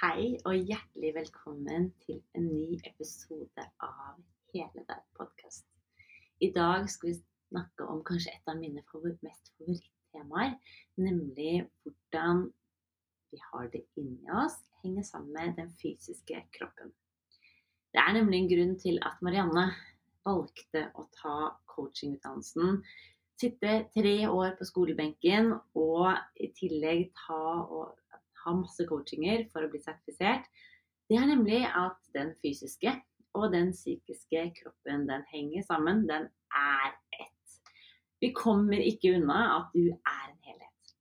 Hei og hjertelig velkommen til en ny episode av Hele deg podkast. I dag skal vi snakke om kanskje et av mine mest favorittemaer, nemlig hvordan vi har det inni oss, henger sammen med den fysiske kroppen. Det er nemlig en grunn til at Marianne valgte å ta coachingutdannelsen, sitte tre år på skolebenken og i tillegg ta og ha masse coachinger for å bli sertifisert, det er nemlig at den fysiske og den psykiske kroppen, den henger sammen. Den er ett. Vi kommer ikke unna at du er en helhet.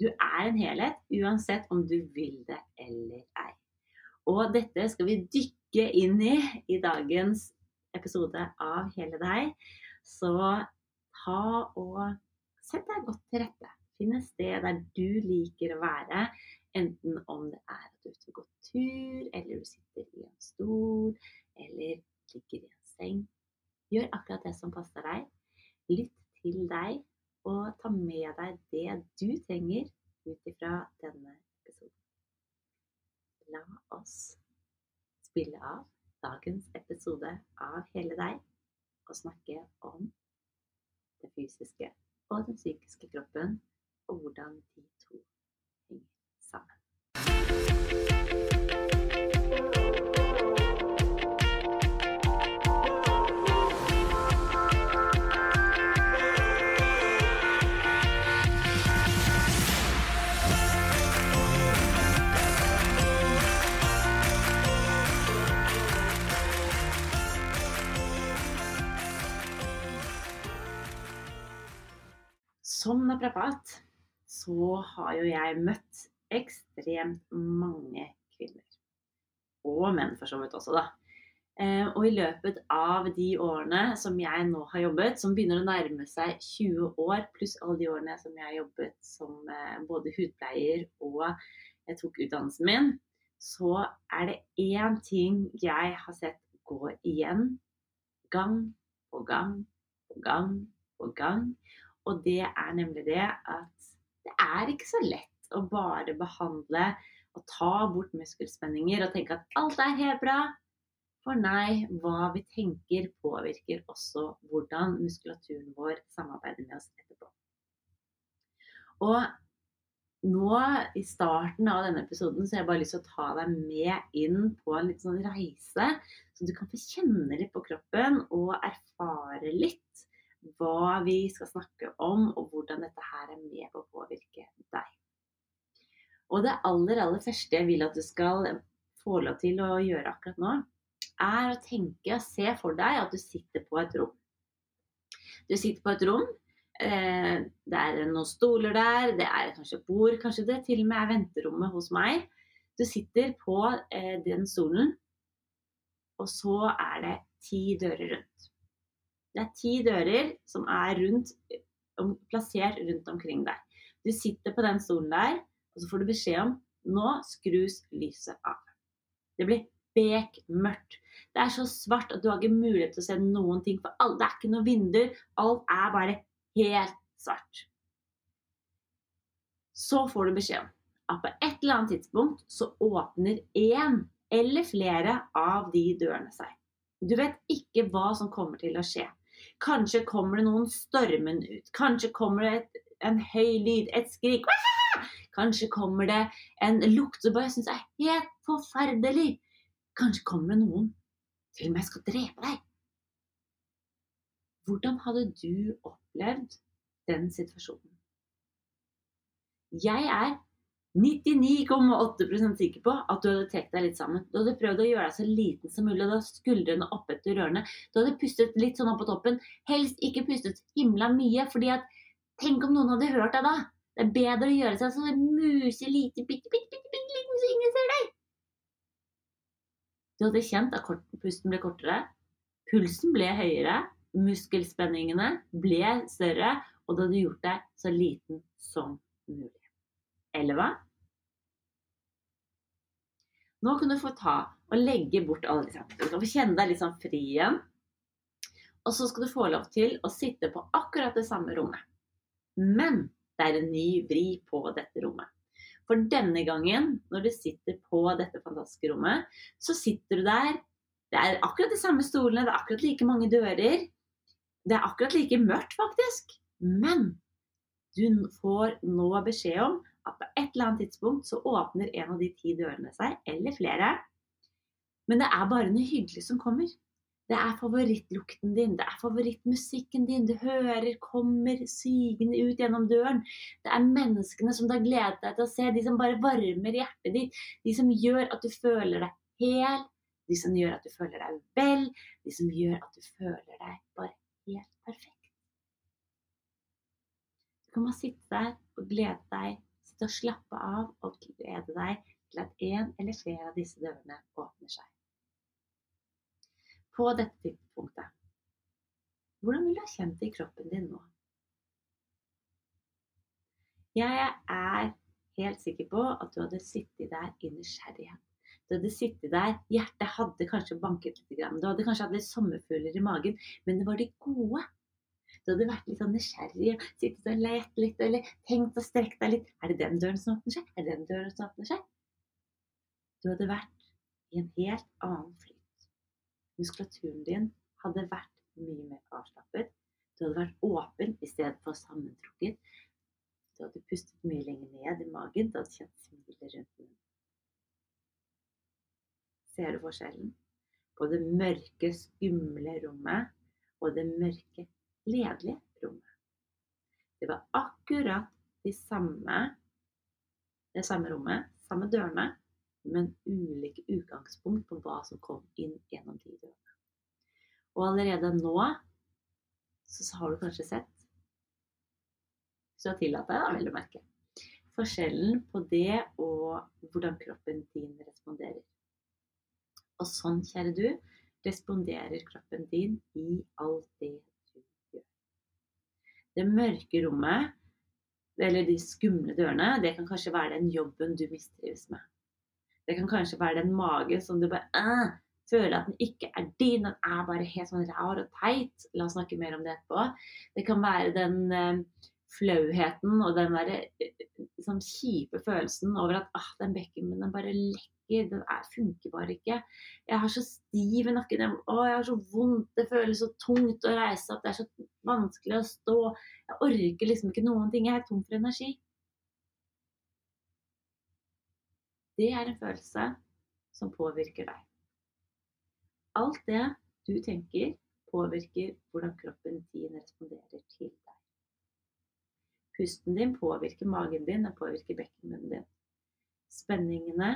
Du er en helhet uansett om du vil det eller ei. Og dette skal vi dykke inn i i dagens episode av Hele deg. Så ta og sett deg godt til rette. Finn et sted der du liker å være. Enten om det er at du er ute og går tur, eller du sitter i en stol, eller ligger i en seng. Gjør akkurat det som passer deg. Lytt til deg, og ta med deg det du trenger ut ifra denne episoden. La oss spille av dagens episode av Hele deg og snakke om det fysiske og den psykiske kroppen, og hvordan de sammen. Som naprapat så har jo jeg møtt ekstremt mange kvinner. Og menn for så vidt også, da. Eh, og i løpet av de årene som jeg nå har jobbet, som begynner å nærme seg 20 år, pluss alle de årene som jeg har jobbet som eh, både hudpleier og jeg tok utdannelsen min, så er det én ting jeg har sett gå igjen gang på gang på gang på gang. Og det er nemlig det at det er ikke så lett å bare behandle og ta bort muskelspenninger og tenke at alt er helt bra. For nei, hva vi tenker påvirker også hvordan muskulaturen vår samarbeider med oss etterpå. Og nå i starten av denne episoden så har jeg bare lyst til å ta deg med inn på en litt sånn reise, så du kan få kjenne litt på kroppen og erfare litt hva vi skal snakke om, og hvordan dette her er med på å påvirke deg. Og det aller, aller første jeg vil at du skal få lov til å gjøre akkurat nå, er å tenke og se for deg at du sitter på et rom. Du sitter på et rom. Eh, det er noen stoler der, det er kanskje bord, kanskje det til og med er venterommet hos meg. Du sitter på eh, den stolen, og så er det ti dører rundt. Det er ti dører som er rundt, plassert rundt omkring deg. Du sitter på den stolen der, og så får du beskjed om nå skrus lyset av. Det blir bekmørkt. Det er så svart at du har ikke mulighet til å se noen ting. For det er ikke noen vinduer. Alt er bare helt svart. Så får du beskjed om at på et eller annet tidspunkt så åpner én eller flere av de dørene seg. Du vet ikke hva som kommer til å skje. Kanskje kommer det noen stormende ut. Kanskje kommer det et, en høy lyd, et skrik. Kanskje kommer det en lukt som bare syns er helt forferdelig. Kanskje kommer det noen til og med skal drepe deg. Hvordan hadde du opplevd den situasjonen? Jeg er 99,8% sikker på at du hadde trukket deg litt sammen. Du hadde prøvd å gjøre deg så liten som mulig. Du hadde skuldrene opp etter rørene. Du hadde pustet litt sånn opp på toppen. Helst ikke pustet himla mye, fordi at Tenk om noen hadde hørt deg da. Det er bedre å gjøre seg sånn muselite, bitte, bitte, bitte, bitte liten, så ingen ser deg. Du hadde kjent at pusten ble kortere, pulsen ble høyere, muskelspenningene ble større, og du hadde gjort deg så liten som mulig. Eller hva? Nå kan du få ta og legge bort alle disse. Du kan få kjenne deg litt sånn fri igjen. Og så skal du få lov til å sitte på akkurat det samme rommet. Men det er en ny vri på dette rommet. For denne gangen, når du sitter på dette fantastiske rommet, så sitter du der. Det er akkurat de samme stolene, det er akkurat like mange dører. Det er akkurat like mørkt, faktisk. Men du får nå beskjed om at på et eller annet tidspunkt så åpner en av de ti dørene seg, eller flere. Men det er bare noe hyggelig som kommer. Det er favorittlukten din, det er favorittmusikken din. Du hører kommer sigende ut gjennom døren. Det er menneskene som du har gledet deg til å se, de som bare varmer hjertet ditt. De som gjør at du føler deg hel, de som gjør at du føler deg vel, de som gjør at du føler deg bare helt perfekt. Du kan bare sitte der og glede deg, sitte og slappe av og glede deg til at en eller flere av disse dørene åpner seg. På dette tidspunktet, hvordan vil du ha kjent det i kroppen din nå? Jeg er helt sikker på at du hadde sittet der i nysgjerrighet. Du hadde sittet der, hjertet hadde kanskje banket litt, du hadde kanskje hatt litt sommerfugler i magen, men det var de gode du hadde vært litt sånn nysgjerrig sittet og lett litt eller tenkt og strekt deg litt. Er det den døren som åpner seg? Er det den døren som åpner seg? Du hadde vært i en helt annen flyt. Muskulaturen din hadde vært mye mer avslappet. Du hadde vært åpen i stedet for sammentrukket. Du hadde pustet mye lenger ned i magen. Du hadde kjent smilet rundt munnen. Ser du forskjellen på det mørke, skumle rommet og det mørke, ledelige rommet. Det var akkurat de samme, det samme rommet, samme dørene, men ulike utgangspunkt på hva som kom inn gjennom de dørene. Og allerede nå så har du kanskje sett, hvis du har tillatt deg, da, vel å merke, forskjellen på det og hvordan kroppen din responderer. Og sånn, kjære du, responderer kroppen din i alt det du gjør. det mørke rommet, eller de skumle dørene, det kan kanskje være den jobben du mistrives med. Det kan kanskje være den magen som du bare øh, føler at den ikke er din, den er bare helt sånn rar og teit. La oss snakke mer om det etterpå. Det kan være den øh, flauheten og den der sånn kjipe følelsen over at ah, den bekken den bare lekker. Den er, funker bare ikke. Jeg har så stiv i nakken. Å, jeg har så vondt. Det føles så tungt å reise opp. Det er så vanskelig å stå. Jeg orker liksom ikke noen ting. Jeg er tom for energi. Det er en følelse som påvirker deg. Alt det du tenker, påvirker hvordan kroppen din responderer til deg. Pusten din påvirker magen din, den påvirker bekkenmunnen din. Spenningene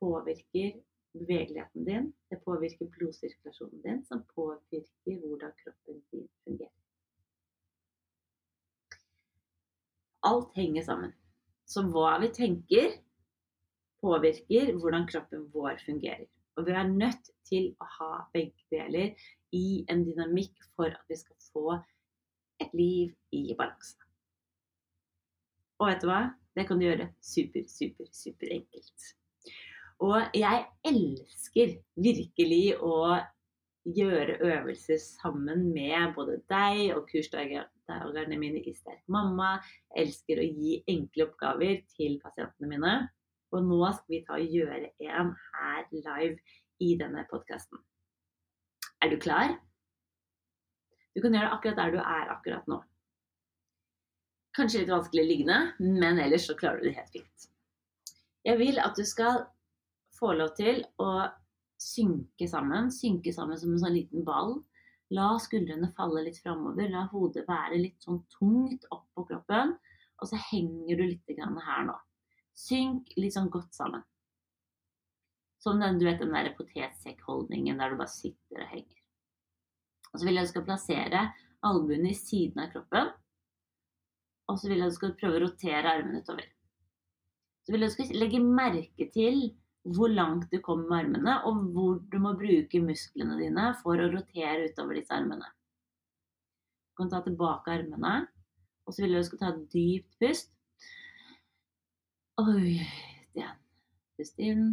påvirker bevegeligheten din, det påvirker blodsirkulasjonen din, som påvirker hvordan kroppen din fungerer. Alt henger sammen. Så hva vi tenker, påvirker hvordan kroppen vår fungerer. Og vi er nødt til å ha begge deler i en dynamikk for at vi skal få et liv i balanse. Og vet du hva? Det kan du gjøre super, super, super enkelt. Og jeg elsker virkelig å gjøre øvelser sammen med både deg og kursdagerne mine i Sterk mamma. Jeg elsker å gi enkle oppgaver til pasientene mine. Og nå skal vi ta og gjøre en her live i denne podkasten. Er du klar? Du kan gjøre det akkurat der du er akkurat nå. Kanskje litt vanskelig liggende, men ellers så klarer du det helt fint. Jeg vil at du skal få lov til å synke sammen. Synke sammen som en sånn liten ball. La skuldrene falle litt framover. La hodet være litt sånn tungt oppå kroppen. Og så henger du litt her nå. Synk litt sånn godt sammen. Som den, du vet, den der potetsekkholdningen der du bare sitter og henger. Og så vil jeg at du skal plassere albuene i siden av kroppen. Og så vil jeg at du skal prøve å rotere armene utover. Så vil jeg at du skal legge merke til hvor langt du kommer med armene, og hvor du må bruke musklene dine for å rotere utover disse armene. Du kan ta tilbake armene, og så vil jeg du skal ta et dypt pust. Og ut igjen. Pust inn.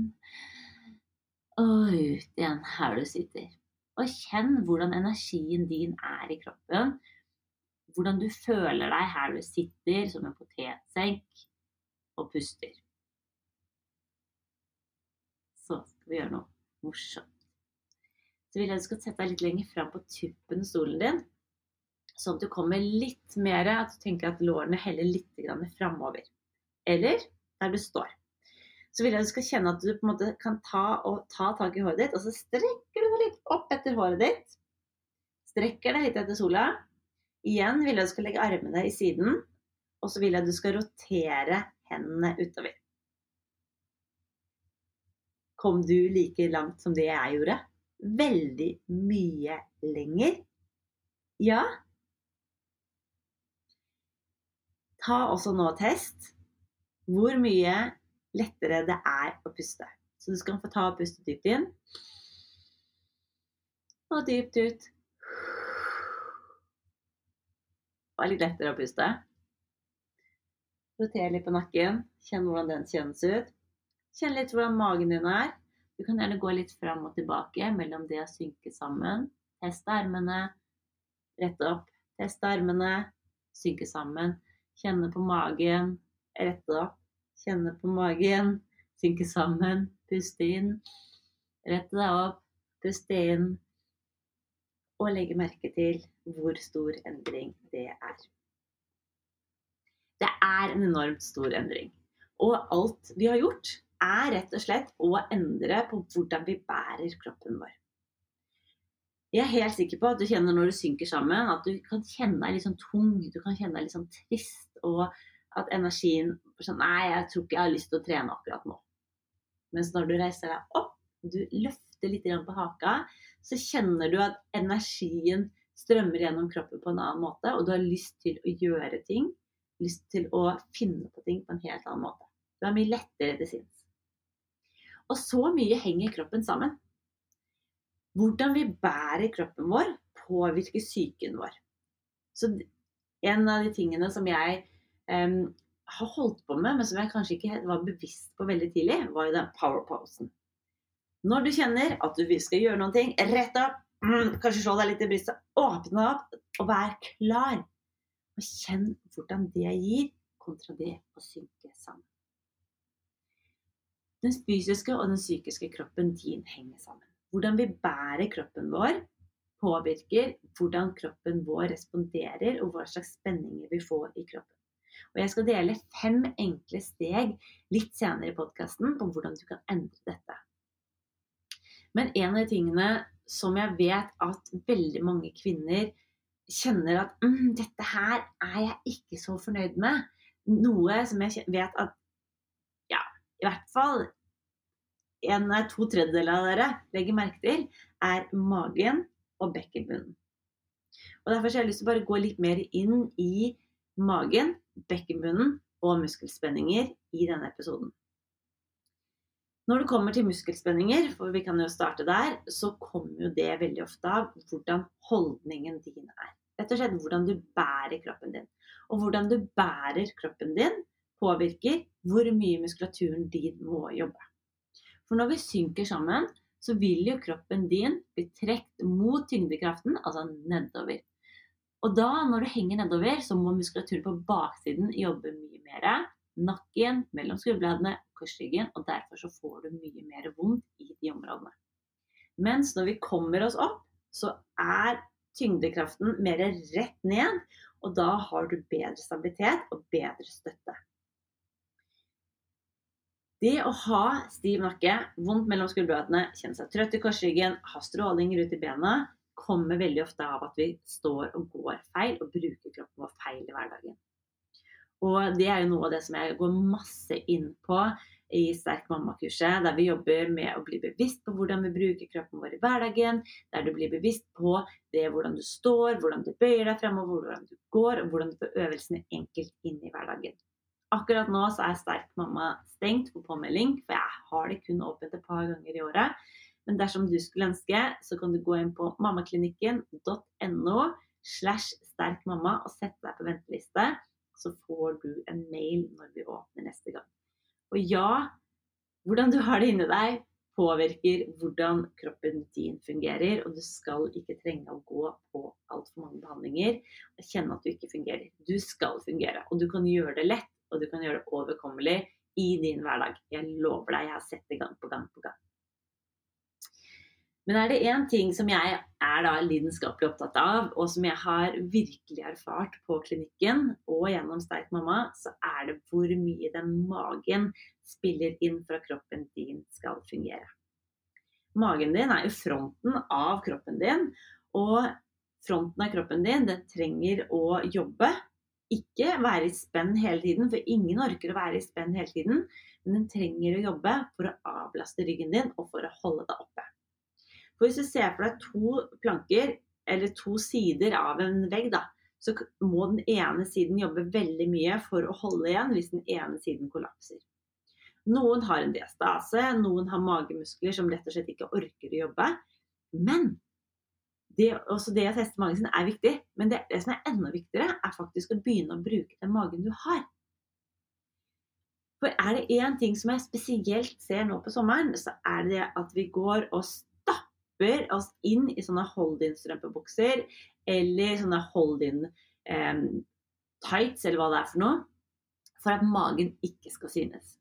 Og ut igjen her du sitter. Og kjenn hvordan energien din er i kroppen. Hvordan du føler deg her du sitter som en potetsekk og puster. så skal vi gjøre noe morsomt. Så vil jeg at du skal sette deg litt lenger fram på tuppen av stolen din. Sånn at du kommer litt mer At du tenker at lårene heller litt framover. Eller der du står. Så vil jeg at du skal kjenne at du på en måte kan ta, ta tak i håret ditt, og så strekker du deg litt opp etter håret ditt. Strekker deg litt etter sola. Igjen vil jeg at du skal legge armene i siden, og så vil jeg at du skal rotere hendene utover. Kom du like langt som det jeg gjorde? veldig mye lenger. Ja. Ta også nå test hvor mye lettere det er å puste. Så du skal få ta og puste dypt inn. Og dypt ut. Det var litt lettere å puste. Roter litt på nakken. Kjenn hvordan den kjennes ut. Kjenn litt hvordan magen din er. Du kan gjerne gå litt fram og tilbake mellom det å synke sammen. Teste armene, rette opp. Teste armene, synke sammen. Kjenne på magen, rette opp. Kjenne på magen, synke sammen. Puste inn. Rette deg opp, puste inn. Og legge merke til hvor stor endring det er. Det er en enormt stor endring. Og alt vi har gjort, er rett og slett å endre på hvordan vi bærer kroppen vår. Jeg er helt sikker på at du kjenner når du synker sammen, at du kan kjenne deg litt sånn tung, du kan kjenne deg litt sånn trist, og at energien sånn Nei, jeg tror ikke jeg har lyst til å trene akkurat nå. Mens når du reiser deg opp, du løfter litt på haka, så kjenner du at energien strømmer gjennom kroppen på en annen måte, og du har lyst til å gjøre ting, lyst til å finne på ting på en helt annen måte. Du er mye lettere til sinns. Og så mye henger kroppen sammen. Hvordan vi bærer kroppen vår, påvirker psyken vår. Så en av de tingene som jeg um, har holdt på med, men som jeg kanskje ikke var bevisst på veldig tidlig, var jo den power-posen. Når du kjenner at du skal gjøre noen ting, rett opp, mm, kanskje slå deg litt i brystet, åpne opp og vær klar. Og kjenn hvordan det gir kontra det å synke sammen. Den fysiske og den psykiske kroppen din henger sammen. Hvordan vi bærer kroppen vår, påvirker hvordan kroppen vår responderer, og hva slags spenninger vi får i kroppen. Og Jeg skal dele fem enkle steg litt senere i podkasten på hvordan du kan endre dette. Men en av de tingene som jeg vet at veldig mange kvinner kjenner at mm, dette her er jeg ikke så fornøyd med. Noe som jeg vet at ja, i hvert fall en, av to tredjedeler av dere legger merke til, er magen og bekkenbunnen. Og Derfor har jeg lyst til å bare gå litt mer inn i magen, bekkenbunnen og muskelspenninger i denne episoden. Når det kommer til muskelspenninger, for vi kan jo starte der, så kommer jo det veldig ofte av hvordan holdningen din er. Rett og slett hvordan du bærer kroppen din. Og hvordan du bærer kroppen din, påvirker hvor mye muskulaturen din må jobbe. For når vi synker sammen, så vil jo kroppen din bli trukket mot tyngdekraften, altså nedover. Og da, når du henger nedover, så må muskulaturen på baksiden jobbe mye mer. Nakken, mellom skulderbladene, korsryggen, og derfor så får du mye mer vondt i de områdene. Mens når vi kommer oss opp, så er tyngdekraften mer rett ned, og da har du bedre stabilitet og bedre støtte. Det å ha stiv nakke, vondt mellom skulderbladene, kjenne seg trøtt i korsryggen, ha strålinger ut i bena, kommer veldig ofte av at vi står og går feil og bruker kroppen vår feil i hverdagen. Og det er jo noe av det som jeg går masse inn på i Sterk mamma-kurset, der vi jobber med å bli bevisst på hvordan vi bruker kroppen vår i hverdagen. Der du blir bevisst på det hvordan du står, hvordan du bøyer deg fremover, hvordan du går, og hvordan du får øvelsene enkelt inn i hverdagen. Akkurat nå så er Sterk mamma stengt for påmelding, for jeg har det kun åpent et par ganger i året. Men dersom du skulle ønske, så kan du gå inn på mammaklinikken.no slash sterkmamma og sette deg på venteliste. Så får du en mail når vi åpner neste gang. Og ja, hvordan du har det inni deg, påvirker hvordan kroppen din fungerer. Og du skal ikke trenge å gå på altfor mange behandlinger og kjenne at du ikke fungerer. Du skal fungere, og du kan gjøre det lett og du kan gjøre det overkommelig i din hverdag. Jeg lover deg, jeg har sett det gang på gang på gang. Men er det én ting som jeg er da lidenskapelig opptatt av, og som jeg har virkelig erfart på klinikken og gjennom Sterk mamma, så er det hvor mye den magen spiller inn for at kroppen din skal fungere. Magen din er jo fronten av kroppen din, og fronten av kroppen din den trenger å jobbe. Ikke være i spenn hele tiden, for ingen orker å være i spenn hele tiden. Men den trenger å jobbe for å avlaste ryggen din og for å holde deg oppe. For hvis du ser for deg to planker, eller to sider av en vegg, da, så må den ene siden jobbe veldig mye for å holde igjen hvis den ene siden kollapser. Noen har en diastase, noen har magemuskler som rett og slett ikke orker å jobbe. Men det, også det å teste magen sin er viktig, men det, det, som er enda viktigere, er faktisk å begynne å bruke den magen du har. For er det én ting som jeg spesielt ser nå på sommeren, så er det at vi går og stapper oss inn i sånne hold-in-strømpebukser eller sånne hold-in eh, tights, eller hva det er for noe, for at magen ikke skal synes.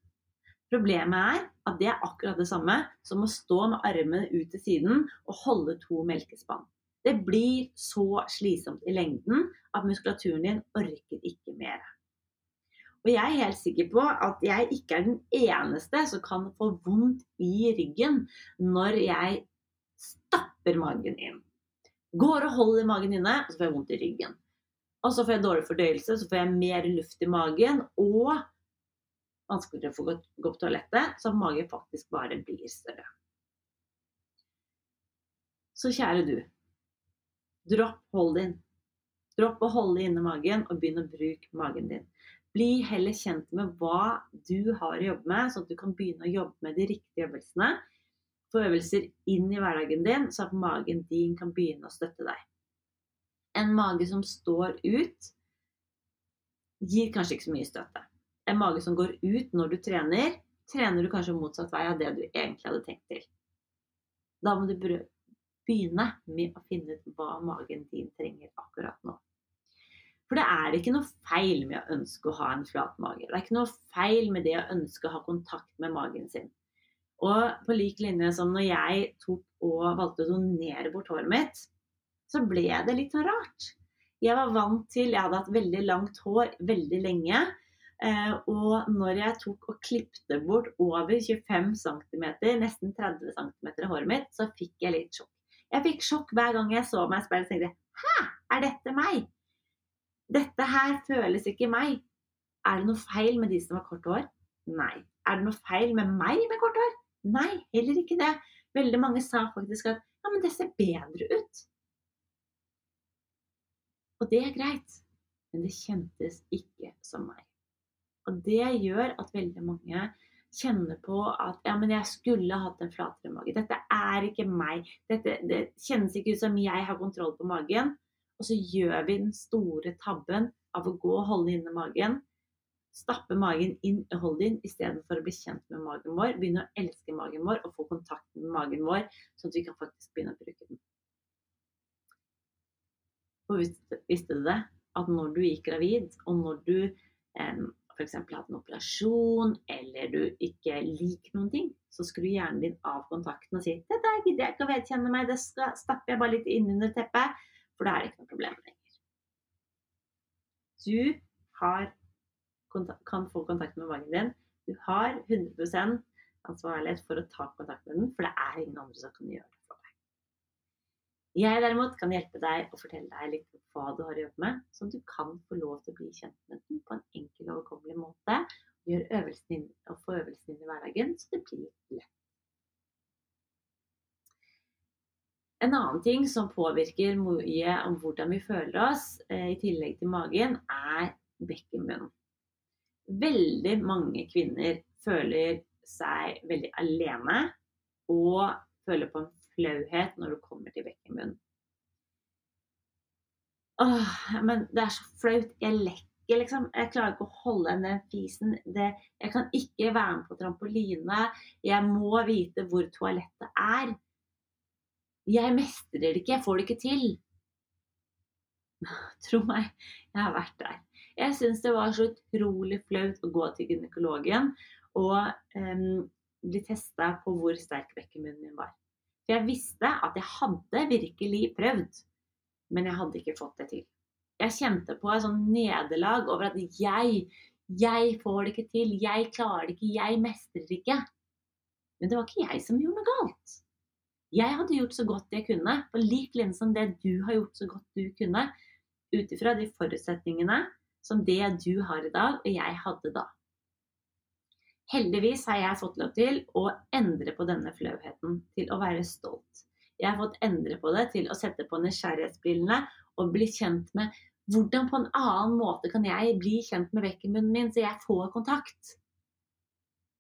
Problemet er at det er akkurat det samme som å stå med armene ut til siden og holde to melkespann. Det blir så slitsomt i lengden at muskulaturen din orker ikke mer. Og jeg er helt sikker på at jeg ikke er den eneste som kan få vondt i ryggen når jeg stapper magen inn. Går og holder magen inne, og så får jeg vondt i ryggen. Og så får jeg dårlig fordøyelse, så får jeg mer luft i magen og vanskeligere å få gå på toalettet, så magen faktisk bare blir større. Så kjære du, dropp hold din. Dropp å holde inne magen, og begynn å bruke magen din. Bli heller kjent med hva du har å jobbe med, sånn at du kan begynne å jobbe med de riktige øvelsene få øvelser inn i hverdagen din, så at magen din kan begynne å støtte deg. En mage som står ut, gir kanskje ikke så mye støtte. En mage som går ut når du trener, trener du kanskje motsatt vei av det du egentlig hadde tenkt til. Da må du begynne med å finne ut hva magen din trenger akkurat nå. For det er ikke noe feil med å ønske å ha en flat mage. Det er ikke noe feil med det å ønske å ha kontakt med magen sin. Og på lik linje som når jeg tok og valgte å donere bort håret mitt, så ble det litt sånn rart. Jeg var vant til Jeg hadde hatt veldig langt hår veldig lenge. Eh, og når jeg tok og klipte bort over 25 cm, nesten 30 cm av håret mitt, så fikk jeg litt sjokk. Jeg fikk sjokk hver gang jeg så meg i speilet og tenkte Hæ, er dette meg? Dette her føles ikke meg. Er det noe feil med de som har kort hår? Nei. Er det noe feil med meg med kort hår? Nei, heller ikke det. Veldig mange sa faktisk at ja, men det ser bedre ut. Og det er greit, men det kjentes ikke som meg. Og det gjør at veldig mange kjenner på at ja, men jeg skulle hatt en flatere mage. Dette er ikke meg. Dette, det kjennes ikke ut som jeg har kontroll på magen. Og så gjør vi den store tabben av å gå og holde inne magen stappe magen inn i hold din istedenfor å bli kjent med magen vår. Begynne å elske magen vår og få kontakt med magen vår, sånn at vi kan faktisk begynne å bruke den. Og visste, du det? At når du gikk gravid, og når du eh, f.eks. hatt en operasjon, eller du ikke liker noen ting, så skrur hjernen din av kontakten og sier 'Dette gidder jeg ikke å vedkjenne meg, det stapper jeg bare litt innunder teppet', for da er det ikke noe problem lenger. Du har kan få kontakt med magen din. Du har 100% ansvarlighet for å ta kontakt med den, for det er ingen andre som kan gjøre det for deg. Jeg derimot kan hjelpe deg og fortelle deg litt hva du har å jobbe med, sånn at du kan få lov til å bli kjent med den på en enkel og overkommelig måte. Og, øvelsen inn, og få øvelsen inn i hverdagen, så det blir lett. En annen ting som påvirker mye om hvordan vi føler oss, eh, i tillegg til magen, er bekkenbunnen veldig mange kvinner føler seg veldig alene og føler på en flauhet når du kommer til bekkenbunnen. Åh, men det er så flaut. Jeg lekker, liksom. Jeg klarer ikke å holde igjen den fisen. Det, jeg kan ikke være med på trampoline. Jeg må vite hvor toalettet er. Jeg mestrer det ikke. Jeg får det ikke til. Tro meg, jeg har vært der. Jeg syns det var så utrolig flaut å gå til gynekologen og um, bli testa på hvor sterk bekkenbunnen min var. For jeg visste at jeg hadde virkelig prøvd, men jeg hadde ikke fått det til. Jeg kjente på et sånn nederlag over at jeg, jeg får det ikke til, jeg klarer det ikke, jeg mestrer det ikke. Men det var ikke jeg som gjorde noe galt. Jeg hadde gjort så godt jeg kunne, på lik linje som det du har gjort så godt du kunne, ut ifra de forutsetningene som det du har i dag, og jeg hadde da. Heldigvis har jeg fått lov til å endre på denne flauheten, til å være stolt. Jeg har fått endre på det til å sette på nysgjerrighetsbrillene og bli kjent med hvordan på en annen måte kan jeg bli kjent med bekkenbunnen min, så jeg får kontakt.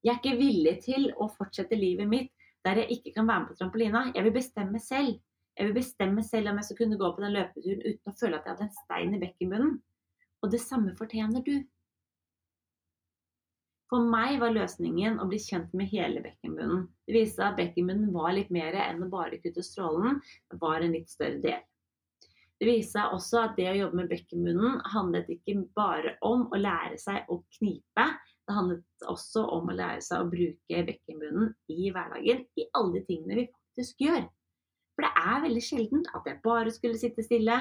Jeg er ikke villig til å fortsette livet mitt der jeg ikke kan være med på trampolina. Jeg vil bestemme selv. Jeg vil bestemme selv om jeg skal kunne gå på den løpeturen uten å føle at jeg hadde en stein i bekkenbunnen. Og det samme fortjener du. For meg var løsningen å bli kjent med hele bekkenbunnen. Det viste seg at bekkenbunnen var litt mer enn å bare kutte strålen, det var en litt større del. Det viste seg også at det å jobbe med bekkenbunnen handlet ikke bare om å lære seg å knipe, det handlet også om å lære seg å bruke bekkenbunnen i hverdagen, i alle de tingene vi faktisk gjør. For det er veldig sjeldent at jeg bare skulle sitte stille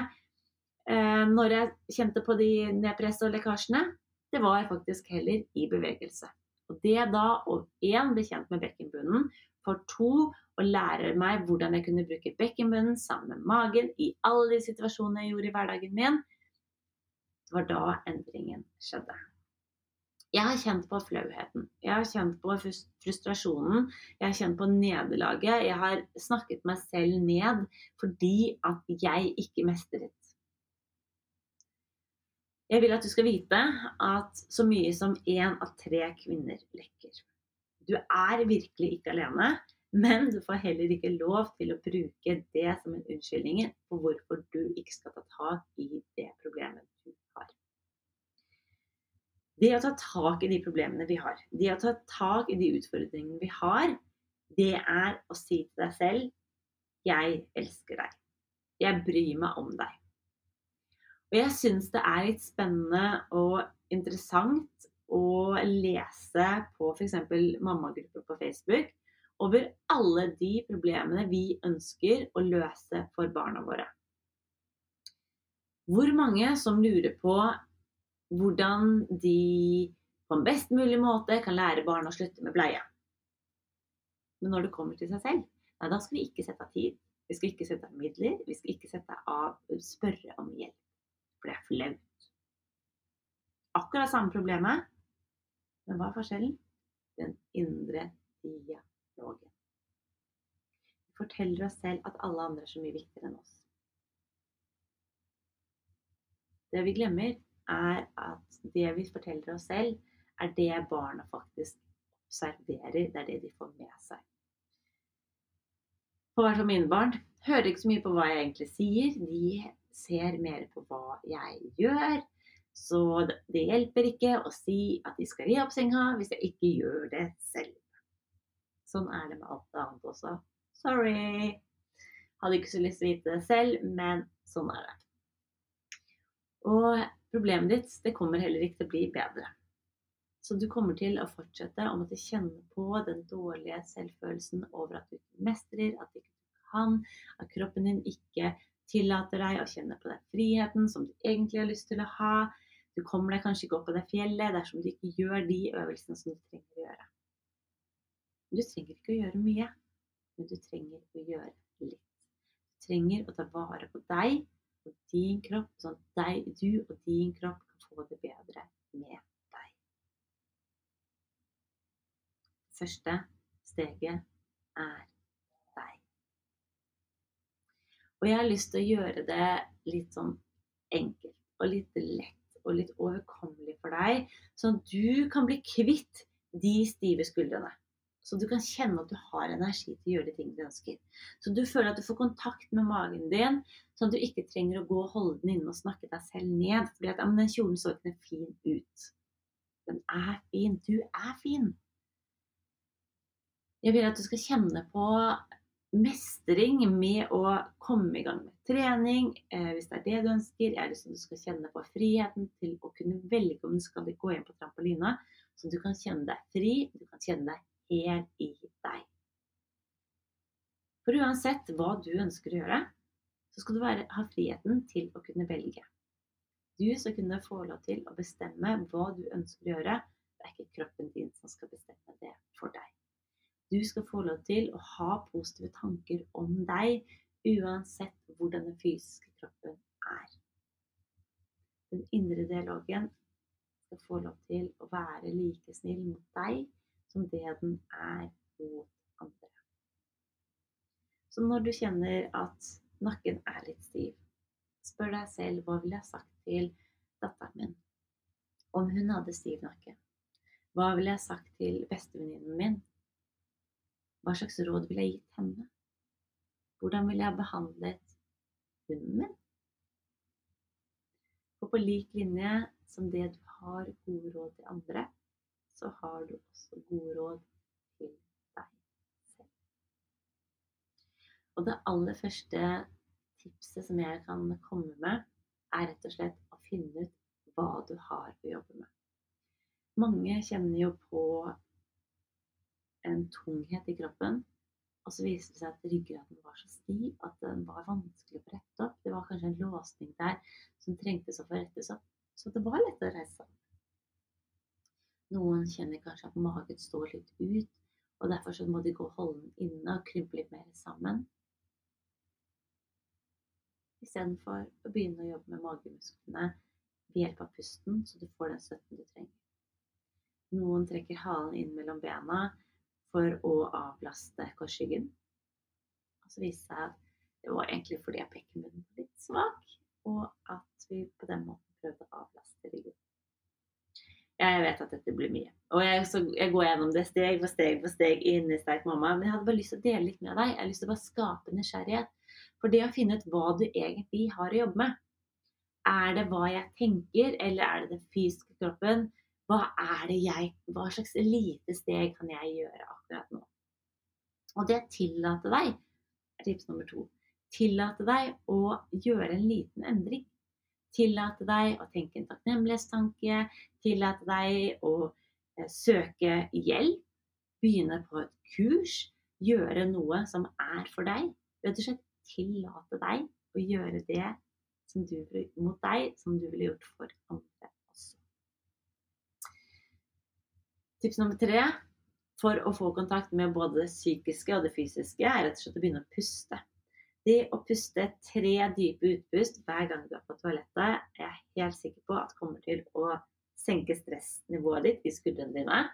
når jeg kjente på de nedpress og lekkasjene det var jeg faktisk heller i bevegelse. Og det da å én bli kjent med bekkenbunnen, for to å lære meg hvordan jeg kunne bruke bekkenbunnen sammen med magen i alle de situasjonene jeg gjorde i hverdagen min, det var da endringen skjedde. Jeg har kjent på flauheten, jeg har kjent på frustrasjonen, jeg har kjent på nederlaget. Jeg har snakket meg selv ned fordi at jeg ikke mestret jeg vil at du skal vite at så mye som én av tre kvinner lekker. Du er virkelig ikke alene, men du får heller ikke lov til å bruke det som en unnskyldning for hvorfor du ikke skal ta tak i det problemet du har. Det å ta tak i de problemene vi har, det å ta tak i de utfordringene vi har, det er å si til deg selv 'Jeg elsker deg'. Jeg bryr meg om deg. Og jeg syns det er litt spennende og interessant å lese på f.eks. mammagrupper på Facebook over alle de problemene vi ønsker å løse for barna våre. Hvor mange som lurer på hvordan de på en best mulig måte kan lære barn å slutte med bleie. Men når det kommer til seg selv, nei, da skal vi ikke sette av tid. Vi skal ikke sette av midler. Vi skal ikke sette av spørre om hjelp er flaut. Akkurat samme problemet, men hva er forskjellen? Den indre dialogen. Vi forteller oss selv at alle andre er så mye viktigere enn oss. Det vi glemmer, er at det vi forteller oss selv, er det barna faktisk observerer. Det er det de får med seg. På hvert fall mine barn hører ikke så mye på hva jeg egentlig sier. De ser mer på hva jeg gjør. Så det hjelper ikke å si at de skal ri opp senga hvis jeg ikke gjør det selv. Sånn er det med alt annet også. Sorry. Hadde ikke så lyst til å vite det selv, men sånn er det. Og problemet ditt det kommer heller ikke til å bli bedre. Så du kommer til å fortsette å måtte kjenne på den dårlige selvfølelsen over at du ikke mestrer, at du ikke kan, at kroppen din ikke tillater deg å kjenne på den friheten som du egentlig har lyst til å ha. Du kommer deg kanskje ikke opp på det fjellet dersom du ikke gjør de øvelsene som du trenger å gjøre. Du trenger ikke å gjøre mye, men du trenger å gjøre litt. Du trenger å ta vare på deg og din kropp, sånn at deg, du og din kropp kan få det bedre med deg. Første steget er Og jeg har lyst til å gjøre det litt sånn enkelt og litt lett og litt overkommelig for deg, sånn at du kan bli kvitt de stive skuldrene. Så du kan kjenne at du har energi til å gjøre de tingene du ønsker. Så du føler at du får kontakt med magen din, sånn at du ikke trenger å gå og holde den inne og snakke deg selv ned. Fordi at ja, den kjolen så ikke fin ut. Den er fin. Du er fin. Jeg vil at du skal kjenne på mestring med å komme i gang med trening, eh, hvis det er det du ønsker. Til at du skal kjenne på friheten til å kunne velge om du skal gå inn på trampolina, så du kan kjenne deg fri, du kan kjenne deg helt i deg. For uansett hva du ønsker å gjøre, så skal du være, ha friheten til å kunne velge. Du skal kunne få lov til å bestemme hva du ønsker å gjøre. Det er ikke kroppen din som skal bestemme det for deg. Du skal få lov til å ha positive tanker om deg, uansett hvordan den fysiske kroppen er. Den indre dialogen skal få lov til å være like snill mot deg som det den er mot andre. Så når du kjenner at nakken er litt stiv, spør deg selv hva ville jeg sagt til datteren min om hun hadde stiv nakke? Hva ville jeg sagt til bestevenninnen min? Hva slags råd ville jeg gitt henne? Hvordan ville jeg behandlet hunden min? Og på lik linje som det du har gode råd til andre, så har du også gode råd til deg selv. Og det aller første tipset som jeg kan komme med, er rett og slett å finne ut hva du har å jobbe med. Mange kjenner jo på en tunghet i kroppen. Og så viste det seg at ryggraden var så stiv at den var vanskelig å rette opp. Det var kanskje en låsning der som trengtes å få rettes opp. Så det var lett å reise seg. Noen kjenner kanskje at magen står litt ut, og derfor så må de gå og holde den inne og krympe litt mer sammen. Istedenfor å begynne å jobbe med magemusklene ved hjelp av pusten, så du får den støtten du trenger. Noen trekker halen inn mellom bena for å avlaste korsryggen. Og så viste det seg at det var egentlig fordi jeg bekkenbunnen var litt svak, og at vi på den måten prøvde å avlaste ryggen. Jeg vet at dette blir mye. Og jeg, så, jeg går gjennom det steg for steg for steg inn i Sterk mamma. Men jeg hadde bare lyst til å dele litt med deg. Jeg har lyst til å bare skape nysgjerrighet. For det å finne ut hva du egentlig har å jobbe med. Er det hva jeg tenker, eller er det den fysiske kroppen? Hva er det jeg Hva slags lite steg kan jeg gjøre akkurat nå? Og det tillater deg, tips nummer to, tillate deg å gjøre en liten endring. Tillate deg å tenke en takknemlighetstanke. Tillate deg å eh, søke hjelp. Begynne på et kurs. Gjøre noe som er for deg. Rett og slett tillate deg å gjøre det du, mot deg som du ville gjort for andre også. Tips nummer tre for å få kontakt med både det psykiske og det fysiske er rett og slett å begynne å puste. Det å puste tre dype utpust hver gang du er på toalettet, er jeg helt sikker på at kommer til å senke stressnivået ditt i skuldrene dine.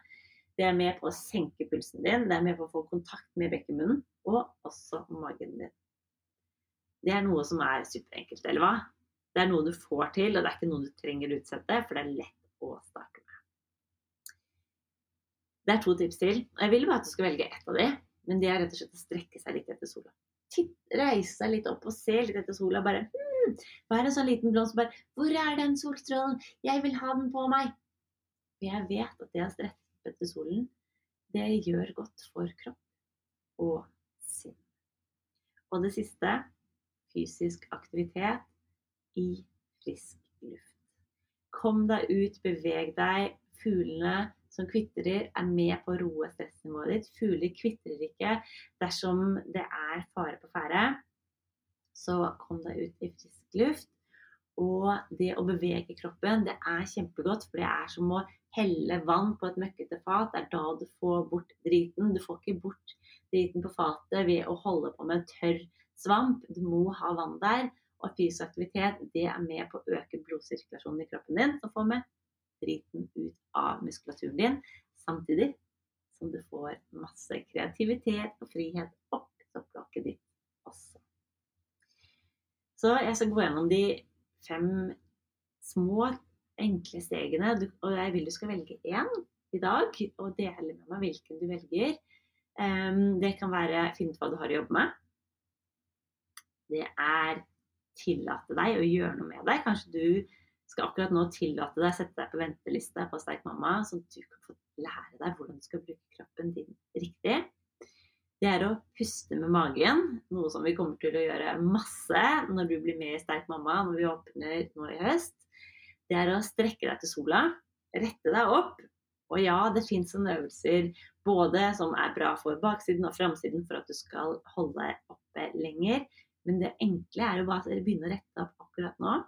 Det er med på å senke pulsen din, det er med på å få kontakt med bekkenmunnen og også magen din. Det er noe som er superenkelt, eller hva? Det er noe du får til, og det er ikke noe du trenger å utsette, for det er lett å starte. Det er to tips til. Og Jeg vil bare at du skal velge ett av de, men det er rett og slett å strekke seg litt etter sola Titt, reise seg litt opp og se litt etter sola. Bare hmm, vær en sånn liten blomst bare Hvor er den solstrålen? Jeg vil ha den på meg. For jeg vet at det å strekke etter solen, det gjør godt for kropp og sinn. Og det siste fysisk aktivitet i frisk luft. Kom deg ut, beveg deg. Fuglene som kvitrer, er med på å roe stressnivået ditt. Fugler kvitrer ikke dersom det er fare på ferde. Så kom deg ut i frisk luft. Og det å bevege kroppen, det er kjempegodt, for det er som å helle vann på et møkkete fat. Det er da du får bort driten. Du får ikke bort driten på fatet ved å holde på med en tørr svamp. Du må ha vann der. Og fysisk aktivitet det er med på å øke blodsirkulasjonen i kroppen din, og få med driten ut av muskulaturen din, samtidig som du får masse kreativitet og frihet opp topplokket ditt også. Så jeg skal gå gjennom de fem små, enkle stegene, og jeg vil du skal velge én i dag og dele med meg hvilken du velger. Ehm, det kan være finne ut hva du har å jobbe med. Det er tillate deg å gjøre noe med deg. Kanskje du skal akkurat nå tillate deg å sette deg på venteliste på Sterk mamma, så du kan få lære deg hvordan du skal bruke kroppen din riktig. Det er å puste med magen, noe som vi kommer til å gjøre masse når du blir med i Sterk mamma når vi åpner nå i høst. Det er å strekke deg til sola, rette deg opp, Og ja, det fins sånne øvelser både som er bra for baksiden og framsiden for at du skal holde oppe lenger. Men det enkle er jo bare at dere begynner å rette opp akkurat nå.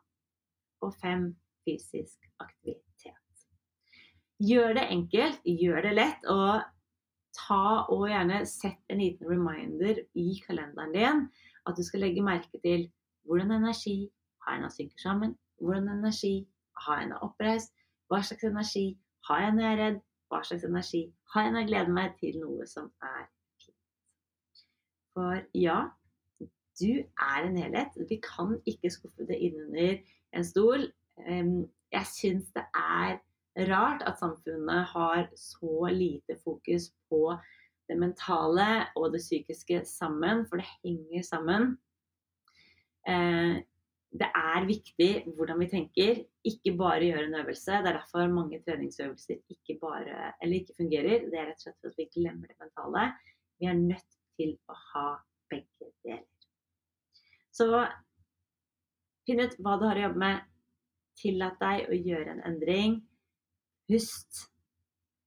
Og fem fysisk aktivitet. Gjør det enkelt, gjør det lett. og ta og gjerne sett en liten reminder i kalenderen din at du skal legge merke til hvordan energi har jeg når synker sammen, hvordan energi har jeg når oppreist, hva slags energi har jeg når jeg er redd, hva slags energi har jeg når jeg gleder meg til noe som er fint. For ja, du er en helhet. Vi kan ikke skuffe det innunder en stol. Jeg syns det er rart at samfunnet har så lite fokus på det mentale og det psykiske sammen, for det henger sammen. Eh, det er viktig hvordan vi tenker, ikke bare gjøre en øvelse. Det er derfor mange treningsøvelser ikke, bare, ikke fungerer. Det er rett og slett at vi glemmer det mentale. Vi er nødt til å ha begge deler. Så finn ut hva du har å jobbe med. Tillat deg å gjøre en endring. Pust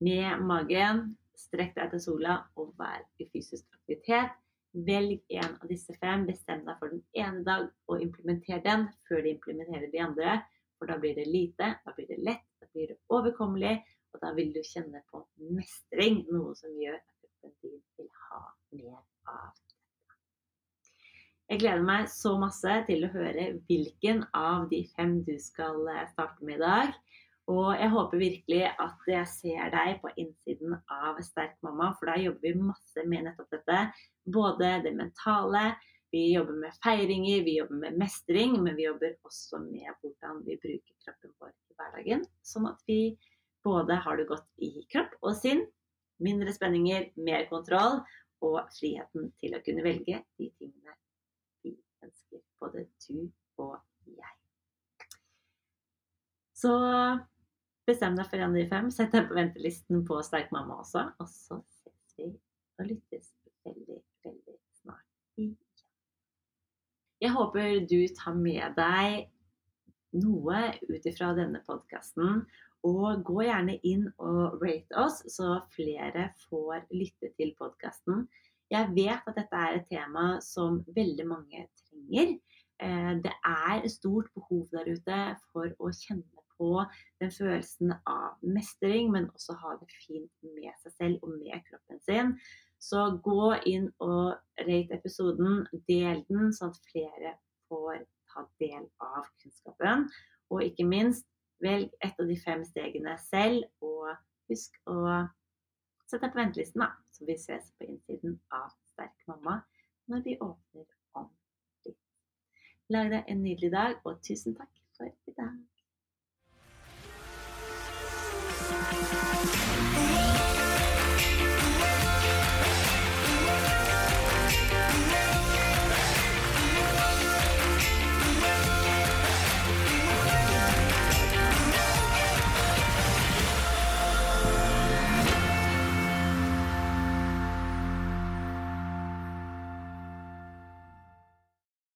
med magen. Strekk deg til sola og vær i fysisk aktivitet. Velg en av disse fem. Bestem deg for den ene dag og implementer den før du implementerer de andre. For da blir det lite, da blir det lett, da blir det overkommelig, og da vil du kjenne på mestring. Noe som gjør at kroppen din vil ha mer av dette. Jeg gleder meg så masse til å høre hvilken av de fem du skal eh, starte med i dag. Og jeg håper virkelig at jeg ser deg på innsiden av Sterk mamma, for da jobber vi masse med nettopp dette. Både det mentale, vi jobber med feiringer, vi jobber med mestring, men vi jobber også med hvordan vi bruker kroppen vår i hverdagen. Sånn at vi både har det godt i kropp og sinn, mindre spenninger, mer kontroll og friheten til å kunne velge de tingene vi ønsker, både du og jeg. Så Bestem deg for en av de fem. Sett deg på ventelisten på Sterk mamma også. Og så ses vi og lyttes veldig, veldig snart igjen. Jeg håper du tar med deg noe ut ifra denne podkasten. Og gå gjerne inn og rate oss, så flere får lytte til podkasten. Jeg vet at dette er et tema som veldig mange trenger. Eh, det er stort behov der ute for å kjenne på den følelsen av mestring, men også ha det fint med seg selv og med kroppen sin. Så gå inn og rate episoden, del den, sånn at flere får ta del av kunnskapen. Og ikke minst, velg et av de fem stegene selv, og husk å sette deg på ventelisten, da. Så vi ses på innsiden av Sterk mamma når vi åpner. Lag deg en nydelig dag, og tusen takk for i dag.